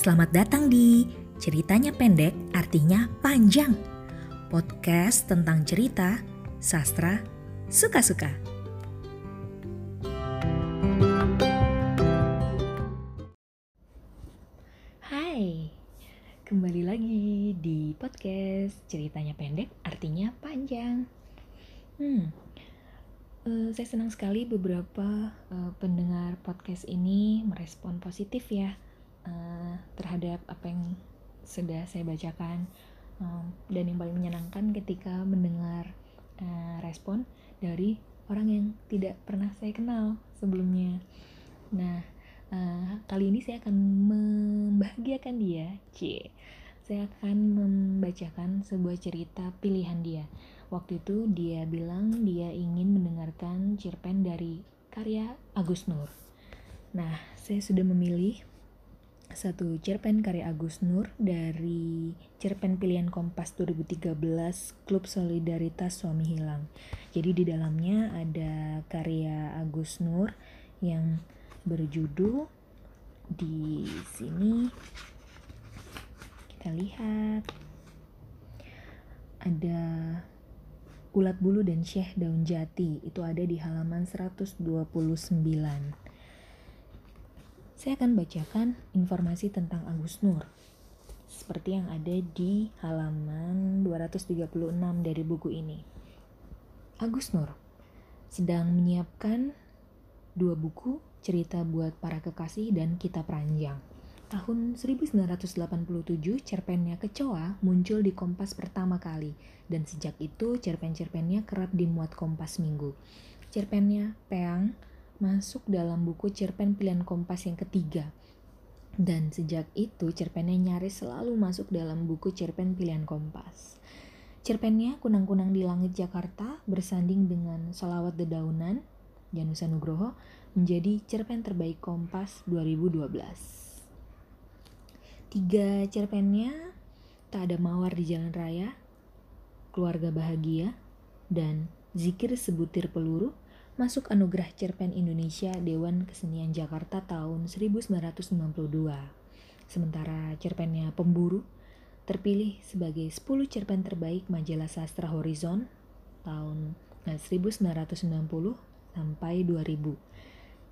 Selamat datang di Ceritanya Pendek Artinya Panjang. Podcast tentang cerita, sastra, suka-suka. Hai, kembali lagi di podcast Ceritanya Pendek Artinya Panjang. Hmm, uh, saya senang sekali beberapa uh, pendengar podcast ini merespon positif ya uh, terhadap apa yang sudah saya bacakan um, dan yang paling menyenangkan ketika mendengar uh, respon dari orang yang tidak pernah saya kenal sebelumnya. Nah, uh, kali ini saya akan membahagiakan dia, c. Saya akan membacakan sebuah cerita pilihan dia. Waktu itu dia bilang dia ingin mendengarkan cerpen dari karya Agus Nur. Nah, saya sudah memilih satu cerpen karya Agus Nur dari cerpen pilihan Kompas 2013 Klub Solidaritas Suami Hilang. Jadi di dalamnya ada karya Agus Nur yang berjudul di sini. Kita lihat. Ada ulat bulu dan syekh daun jati. Itu ada di halaman 129 saya akan bacakan informasi tentang Agus Nur seperti yang ada di halaman 236 dari buku ini. Agus Nur sedang menyiapkan dua buku cerita buat para kekasih dan kitab ranjang. Tahun 1987 cerpennya Kecoa muncul di Kompas pertama kali dan sejak itu cerpen-cerpennya kerap dimuat Kompas Minggu. Cerpennya Peang masuk dalam buku cerpen pilihan Kompas yang ketiga. Dan sejak itu cerpennya nyaris selalu masuk dalam buku cerpen pilihan Kompas. Cerpennya Kunang-Kunang di Langit Jakarta bersanding dengan Salawat Dedaunan Janusa Nugroho menjadi cerpen terbaik Kompas 2012. Tiga cerpennya Tak ada Mawar di Jalan Raya, Keluarga Bahagia, dan Zikir Sebutir Peluru masuk Anugerah Cerpen Indonesia Dewan Kesenian Jakarta tahun 1992. Sementara cerpennya Pemburu terpilih sebagai 10 cerpen terbaik majalah sastra Horizon tahun 1990 sampai 2000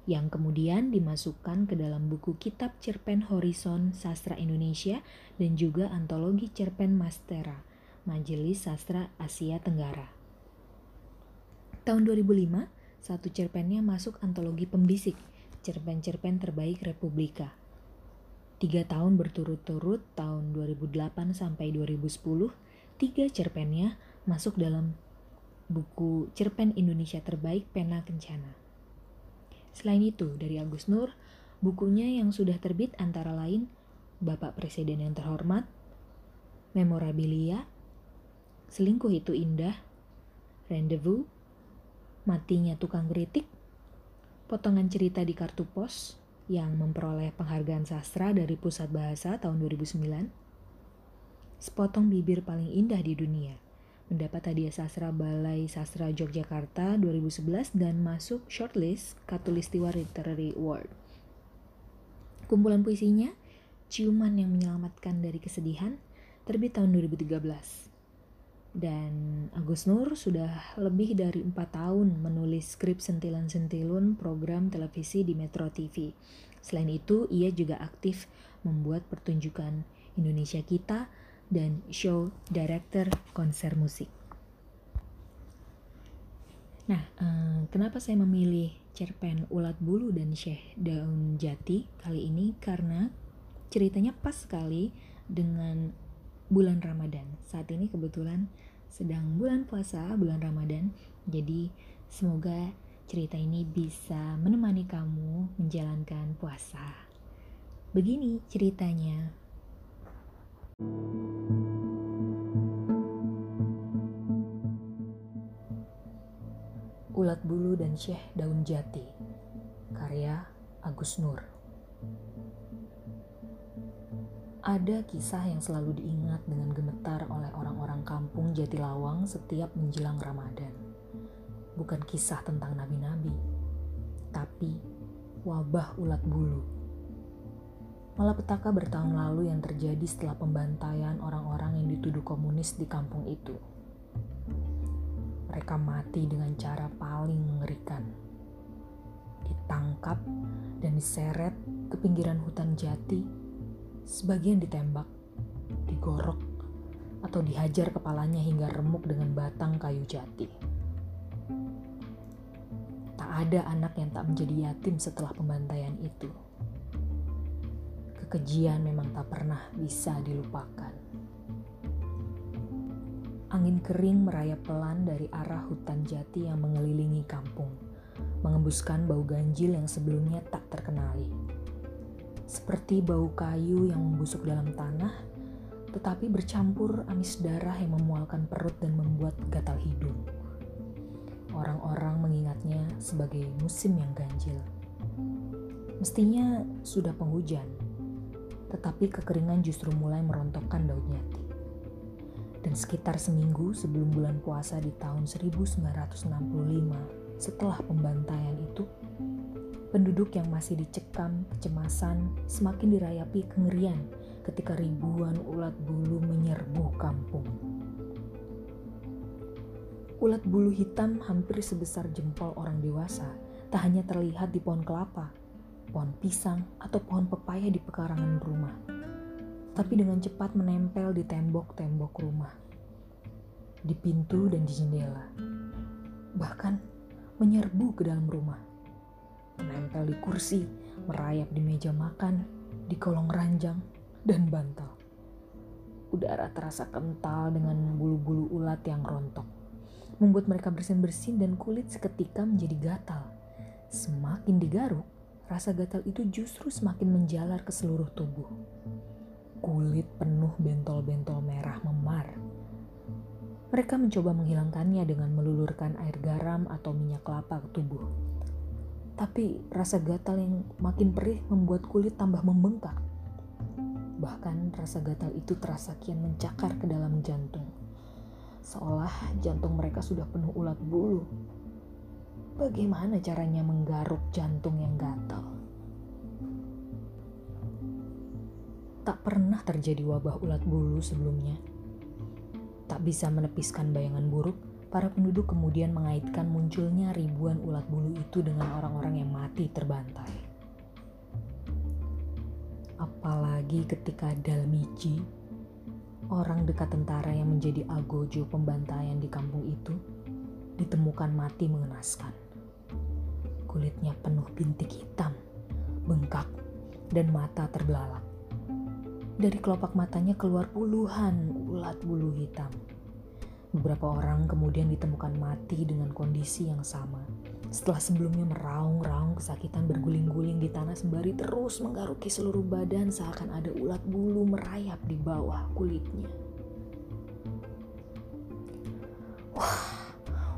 yang kemudian dimasukkan ke dalam buku Kitab Cerpen Horizon Sastra Indonesia dan juga antologi Cerpen Mastera, Majelis Sastra Asia Tenggara. Tahun 2005, satu cerpennya masuk antologi pembisik, cerpen-cerpen terbaik Republika. Tiga tahun berturut-turut, tahun 2008 sampai 2010, tiga cerpennya masuk dalam buku cerpen Indonesia terbaik Pena Kencana. Selain itu, dari Agus Nur, bukunya yang sudah terbit antara lain Bapak Presiden yang terhormat, Memorabilia, Selingkuh itu Indah, Rendezvous, matinya tukang kritik, potongan cerita di kartu pos yang memperoleh penghargaan sastra dari Pusat Bahasa tahun 2009, sepotong bibir paling indah di dunia, mendapat hadiah sastra Balai Sastra Yogyakarta 2011 dan masuk shortlist Katulistiwa Literary Award. Kumpulan puisinya, Ciuman yang Menyelamatkan dari Kesedihan, terbit tahun 2013 dan Agus Nur sudah lebih dari empat tahun menulis skrip sentilan-sentilun program televisi di Metro TV. Selain itu, ia juga aktif membuat pertunjukan Indonesia Kita dan show director konser musik. Nah, eh, kenapa saya memilih cerpen Ulat Bulu dan Syekh Daun Jati kali ini? Karena ceritanya pas sekali dengan bulan Ramadan. Saat ini kebetulan sedang bulan puasa, bulan Ramadan. Jadi semoga cerita ini bisa menemani kamu menjalankan puasa. Begini ceritanya. Ulat Bulu dan Syekh Daun Jati Karya Agus Nur Ada kisah yang selalu diingat dengan gemetar oleh orang-orang kampung Jatilawang setiap menjelang Ramadan. Bukan kisah tentang nabi-nabi, tapi wabah ulat bulu. malapetaka bertahun lalu yang terjadi setelah pembantaian orang-orang yang dituduh komunis di kampung itu. Mereka mati dengan cara paling mengerikan. Ditangkap dan diseret ke pinggiran hutan jati, sebagian ditembak, digorok, atau dihajar kepalanya hingga remuk dengan batang kayu jati. Tak ada anak yang tak menjadi yatim setelah pembantaian itu kekejian memang tak pernah bisa dilupakan. Angin kering merayap pelan dari arah hutan jati yang mengelilingi kampung, mengembuskan bau ganjil yang sebelumnya tak terkenali. Seperti bau kayu yang membusuk dalam tanah, tetapi bercampur amis darah yang memualkan perut dan membuat gatal hidung. Orang-orang mengingatnya sebagai musim yang ganjil. Mestinya sudah penghujan, tetapi kekeringan justru mulai merontokkan daun jati. Dan sekitar seminggu sebelum bulan puasa di tahun 1965, setelah pembantaian itu, penduduk yang masih dicekam kecemasan semakin dirayapi kengerian ketika ribuan ulat bulu menyerbu kampung. Ulat bulu hitam hampir sebesar jempol orang dewasa tak hanya terlihat di pohon kelapa, pohon pisang, atau pohon pepaya di pekarangan rumah, tapi dengan cepat menempel di tembok-tembok rumah, di pintu dan di jendela, bahkan menyerbu ke dalam rumah, menempel di kursi, merayap di meja makan, di kolong ranjang, dan bantal. Udara terasa kental dengan bulu-bulu ulat yang rontok, membuat mereka bersin-bersin dan kulit seketika menjadi gatal. Semakin digaruk, rasa gatal itu justru semakin menjalar ke seluruh tubuh. Kulit penuh bentol-bentol merah memar. Mereka mencoba menghilangkannya dengan melulurkan air garam atau minyak kelapa ke tubuh. Tapi rasa gatal yang makin perih membuat kulit tambah membengkak. Bahkan rasa gatal itu terasa kian mencakar ke dalam jantung. Seolah jantung mereka sudah penuh ulat bulu Bagaimana caranya menggaruk jantung yang gatal? Tak pernah terjadi wabah ulat bulu sebelumnya. Tak bisa menepiskan bayangan buruk, para penduduk kemudian mengaitkan munculnya ribuan ulat bulu itu dengan orang-orang yang mati terbantai. Apalagi ketika Dalmiji, orang dekat tentara yang menjadi algojo pembantaian di kampung itu, ditemukan mati mengenaskan. Kulitnya penuh bintik hitam, bengkak, dan mata terbelalak. Dari kelopak matanya keluar puluhan ulat bulu hitam. Beberapa orang kemudian ditemukan mati dengan kondisi yang sama. Setelah sebelumnya meraung-raung kesakitan berguling-guling di tanah sembari terus menggaruki seluruh badan seakan ada ulat bulu merayap di bawah kulitnya. Wah,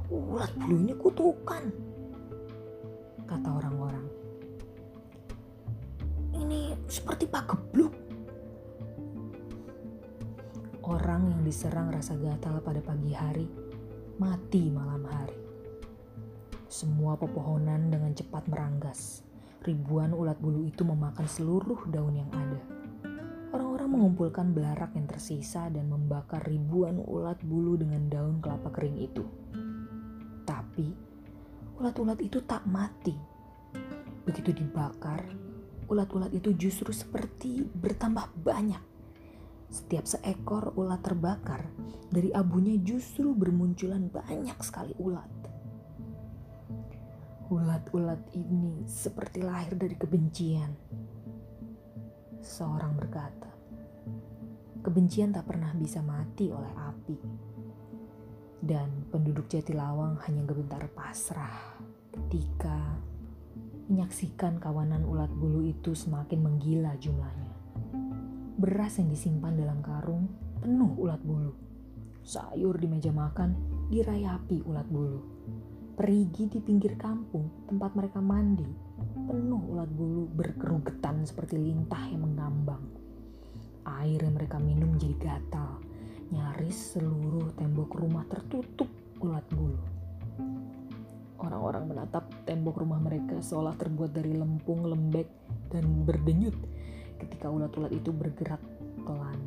ulat bulu ini kutukan, kata orang-orang. Ini seperti Pak Gebluk. Orang yang diserang rasa gatal pada pagi hari, mati malam hari. Semua pepohonan dengan cepat meranggas. Ribuan ulat bulu itu memakan seluruh daun yang ada. Orang-orang mengumpulkan belarak yang tersisa dan membakar ribuan ulat bulu dengan daun kelapa kering itu. Tapi ulat-ulat itu tak mati. Begitu dibakar, ulat-ulat itu justru seperti bertambah banyak. Setiap seekor ulat terbakar, dari abunya justru bermunculan banyak sekali ulat. Ulat-ulat ini seperti lahir dari kebencian. Seorang berkata, kebencian tak pernah bisa mati oleh api dan penduduk Jatilawang hanya gemetar pasrah ketika menyaksikan kawanan ulat bulu itu semakin menggila jumlahnya. Beras yang disimpan dalam karung penuh ulat bulu. Sayur di meja makan dirayapi ulat bulu. Perigi di pinggir kampung tempat mereka mandi penuh ulat bulu berkerugetan seperti lintah yang mengambang. Air yang mereka minum menjadi gatal Nyaris seluruh tembok rumah tertutup ulat bulu. Orang-orang menatap tembok rumah mereka seolah terbuat dari lempung lembek dan berdenyut ketika ulat-ulat itu bergerak pelan.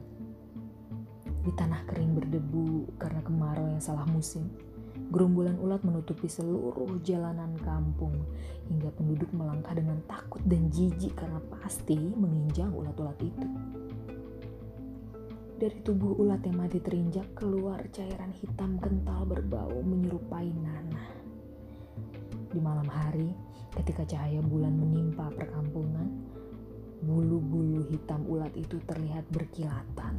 Di tanah kering berdebu karena kemarau yang salah musim, gerombolan ulat menutupi seluruh jalanan kampung hingga penduduk melangkah dengan takut dan jijik karena pasti menginjak ulat-ulat itu. Dari tubuh ulat yang mati terinjak keluar cairan hitam kental berbau menyerupai nanah. Di malam hari, ketika cahaya bulan menimpa perkampungan, bulu-bulu hitam ulat itu terlihat berkilatan.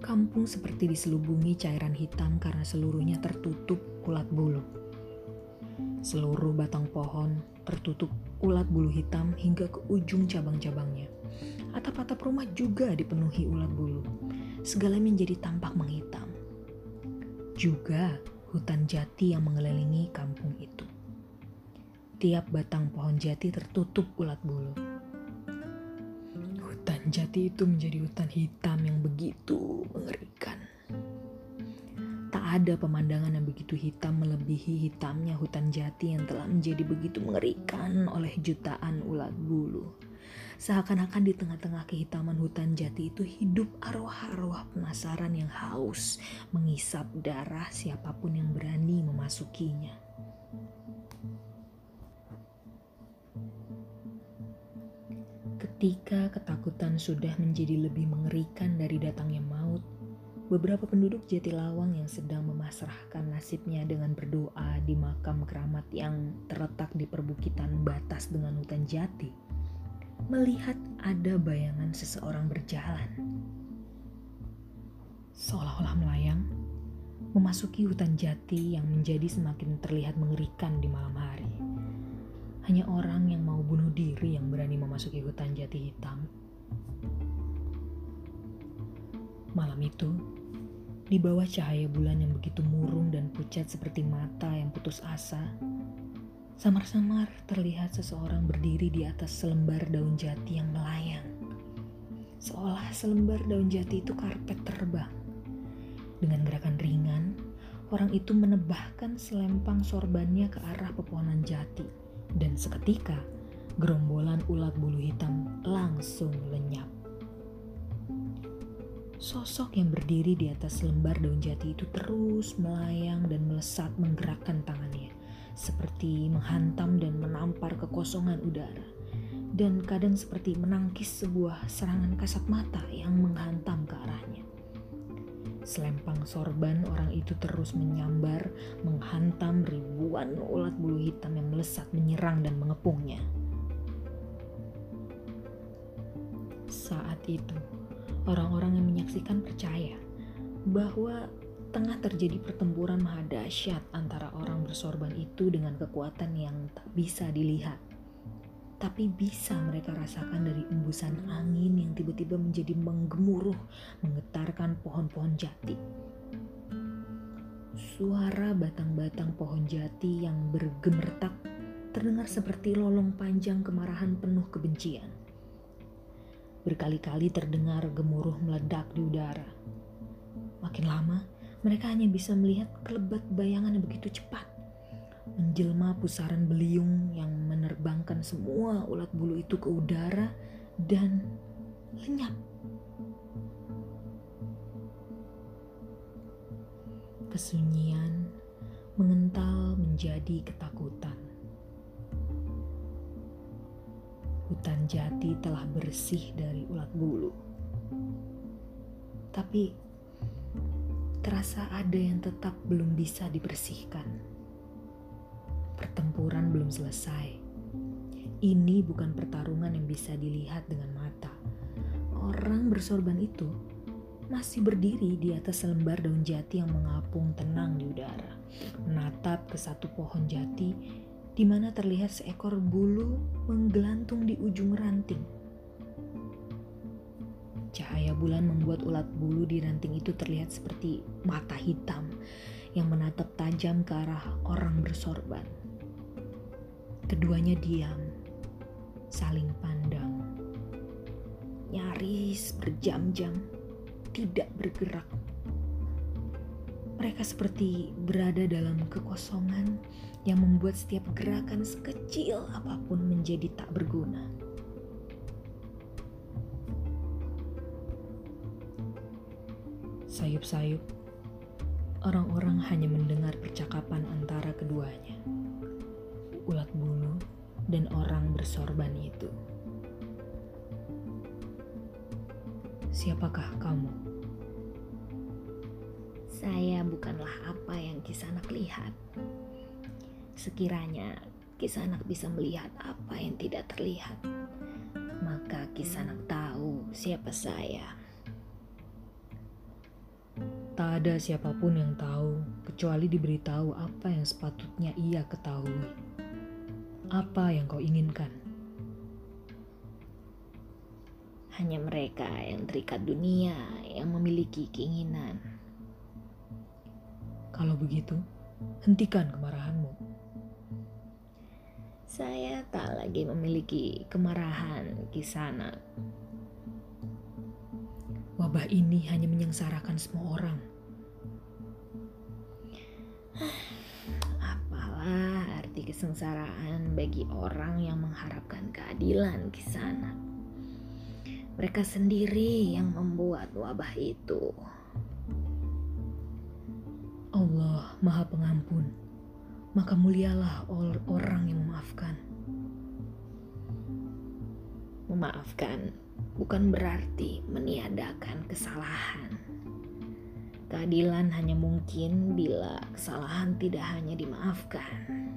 Kampung seperti diselubungi cairan hitam karena seluruhnya tertutup ulat bulu. Seluruh batang pohon tertutup ulat bulu hitam hingga ke ujung cabang-cabangnya. Atap-atap rumah juga dipenuhi ulat bulu. Segala menjadi tampak menghitam. Juga hutan jati yang mengelilingi kampung itu. Tiap batang pohon jati tertutup ulat bulu. Hutan jati itu menjadi hutan hitam yang begitu mengerikan. Tak ada pemandangan yang begitu hitam melebihi hitamnya hutan jati yang telah menjadi begitu mengerikan oleh jutaan ulat bulu. Seakan-akan di tengah-tengah kehitaman hutan jati itu hidup arwah-arwah penasaran yang haus mengisap darah siapa pun yang berani memasukinya. Ketika ketakutan sudah menjadi lebih mengerikan dari datangnya maut, beberapa penduduk Jatilawang yang sedang memasrahkan nasibnya dengan berdoa di makam keramat yang terletak di perbukitan batas dengan hutan jati, melihat ada bayangan seseorang berjalan. Seolah-olah melayang, memasuki hutan jati yang menjadi semakin terlihat mengerikan di malam hari. Hanya orang yang mau bunuh diri yang berani memasuki hutan jati hitam. Malam itu, di bawah cahaya bulan yang begitu murung dan pucat seperti mata yang putus asa, samar-samar terlihat seseorang berdiri di atas selembar daun jati yang melayang. Seolah selembar daun jati itu karpet terbang. Dengan gerakan ringan, orang itu menebahkan selempang sorbannya ke arah pepohonan jati dan seketika gerombolan ulat bulu hitam langsung lenyap. Sosok yang berdiri di atas lembar daun jati itu terus melayang dan melesat menggerakkan tangannya, seperti menghantam dan menampar kekosongan udara, dan kadang seperti menangkis sebuah serangan kasat mata yang menghantam ke arahnya. Selempang sorban orang itu terus menyambar, menghantam ribuan ulat bulu hitam yang melesat menyerang dan mengepungnya. Saat itu, orang-orang yang menyaksikan percaya bahwa tengah terjadi pertempuran maha dahsyat antara orang bersorban itu dengan kekuatan yang tak bisa dilihat tapi bisa mereka rasakan dari embusan angin yang tiba-tiba menjadi menggemuruh, menggetarkan pohon-pohon jati. Suara batang-batang pohon jati yang bergemertak terdengar seperti lolong panjang kemarahan penuh kebencian. Berkali-kali terdengar gemuruh meledak di udara. Makin lama, mereka hanya bisa melihat kelebat bayangan yang begitu cepat menjelma pusaran beliung yang menerbangkan semua ulat bulu itu ke udara dan lenyap. Kesunyian mengental menjadi ketakutan. Hutan jati telah bersih dari ulat bulu. Tapi terasa ada yang tetap belum bisa dibersihkan pertempuran belum selesai. Ini bukan pertarungan yang bisa dilihat dengan mata. Orang bersorban itu masih berdiri di atas selembar daun jati yang mengapung tenang di udara, menatap ke satu pohon jati di mana terlihat seekor bulu menggelantung di ujung ranting. Cahaya bulan membuat ulat bulu di ranting itu terlihat seperti mata hitam yang menatap tajam ke arah orang bersorban. Keduanya diam, saling pandang. Nyaris berjam-jam, tidak bergerak. Mereka seperti berada dalam kekosongan yang membuat setiap gerakan sekecil apa pun menjadi tak berguna. Sayup-sayup, orang-orang hanya mendengar percakapan antara keduanya. Ulat bulu dan orang bersorban itu. Siapakah kamu? Saya bukanlah apa yang Kisanak lihat. Sekiranya Kisanak bisa melihat apa yang tidak terlihat, maka Kisanak tahu siapa saya. Tak ada siapa pun yang tahu kecuali diberitahu apa yang sepatutnya ia ketahui. Apa yang kau inginkan? Hanya mereka yang terikat dunia yang memiliki keinginan. Kalau begitu, hentikan kemarahanmu. Saya tak lagi memiliki kemarahan kisana. Wabah ini hanya menyengsarakan semua orang. Apalah arti kesengsaraan bagi orang yang mengharapkan keadilan di sana. Mereka sendiri yang membuat wabah itu. Allah Maha Pengampun, maka mulialah orang yang memaafkan. Memaafkan bukan berarti meniadakan kesalahan. Keadilan hanya mungkin bila kesalahan tidak hanya dimaafkan.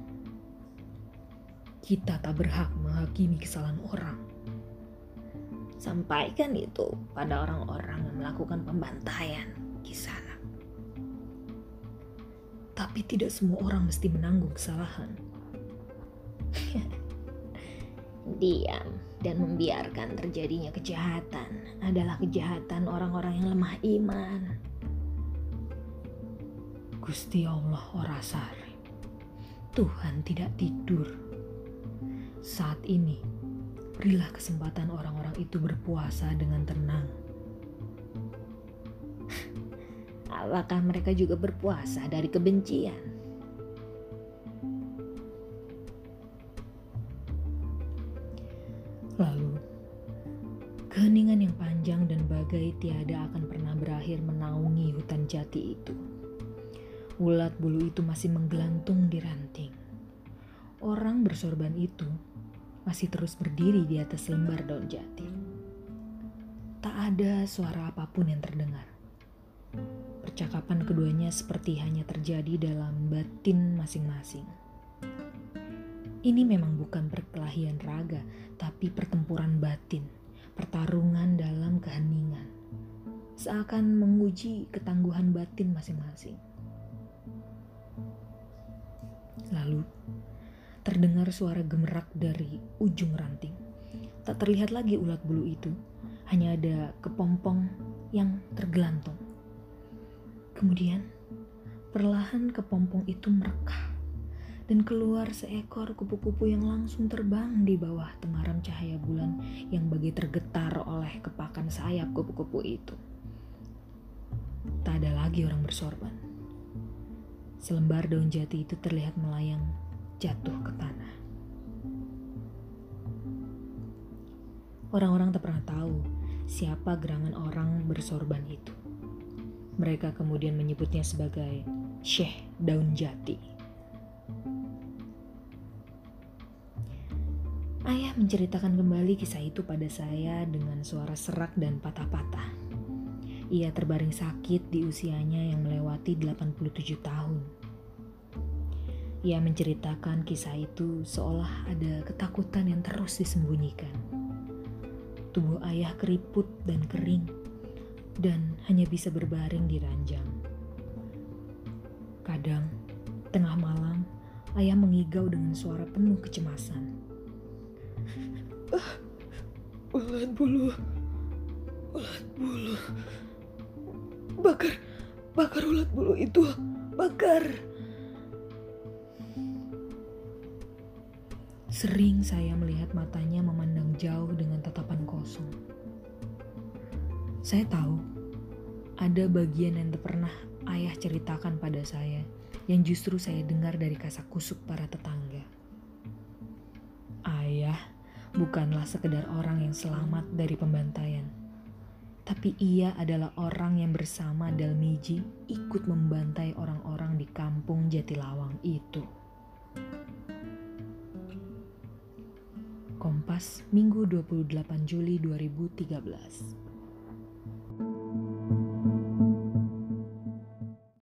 Kita tak berhak menghakimi kesalahan orang. Sampaikan itu pada orang-orang yang melakukan pembantaian di sana. Tapi tidak semua orang mesti menanggung kesalahan. Diam dan membiarkan terjadinya kejahatan adalah kejahatan orang-orang yang lemah iman. Gusti Allah Orasari. Tuhan tidak tidur. Saat ini, berilah kesempatan orang-orang itu berpuasa dengan tenang. Apakah mereka juga berpuasa dari kebencian? Lalu, keheningan yang panjang dan bagai tiada akan pernah berakhir menaungi hutan jati itu. Ulat bulu itu masih menggelantung di ranting. Orang bersorban itu masih terus berdiri di atas lembar daun jati. Tak ada suara apa pun yang terdengar. Percakapan keduanya seperti hanya terjadi dalam batin masing-masing. Ini memang bukan perkelahian raga, tapi pertempuran batin, pertarungan dalam keheningan. Seakan menguji ketangguhan batin masing-masing. Lalu, terdengar suara gemerak dari ujung ranting. Tak terlihat lagi ulat bulu itu, hanya ada kepompong yang tergelantung. Kemudian, perlahan kepompong itu merekah dan keluar seekor kupu-kupu yang langsung terbang di bawah temaram cahaya bulan yang bagai tergetar oleh kepakan sayap kupu-kupu itu. Tak ada lagi orang bersorban. Selembar daun jati itu terlihat melayang jatuh ke tanah. Orang-orang tak pernah tahu siapa gerangan orang bersorban itu. Mereka kemudian menyebutnya sebagai Syekh Daun Jati. Ayah menceritakan kembali kisah itu pada saya dengan suara serak dan patah-patah. Ia terbaring sakit di usianya yang melewati 87 tahun. Ia menceritakan kisah itu seolah ada ketakutan yang terus disembunyikan. Tubuh ayah keriput dan kering dan hanya bisa berbaring di ranjang. Kadang, tengah malam, ayah mengigau dengan suara penuh kecemasan. Ah, ulat bulu, ulat bulu bakar bakar ulat bulu itu bakar sering saya melihat matanya memandang jauh dengan tatapan kosong saya tahu ada bagian yang pernah ayah ceritakan pada saya yang justru saya dengar dari kasak kusuk para tetangga. Ayah bukanlah sekedar orang yang selamat dari pembantaian Tapi ia adalah orang yang bersama Dalmiji ikut membantai orang-orang di kampung Jatilawang itu. Kompas, Minggu 28 Juli 2013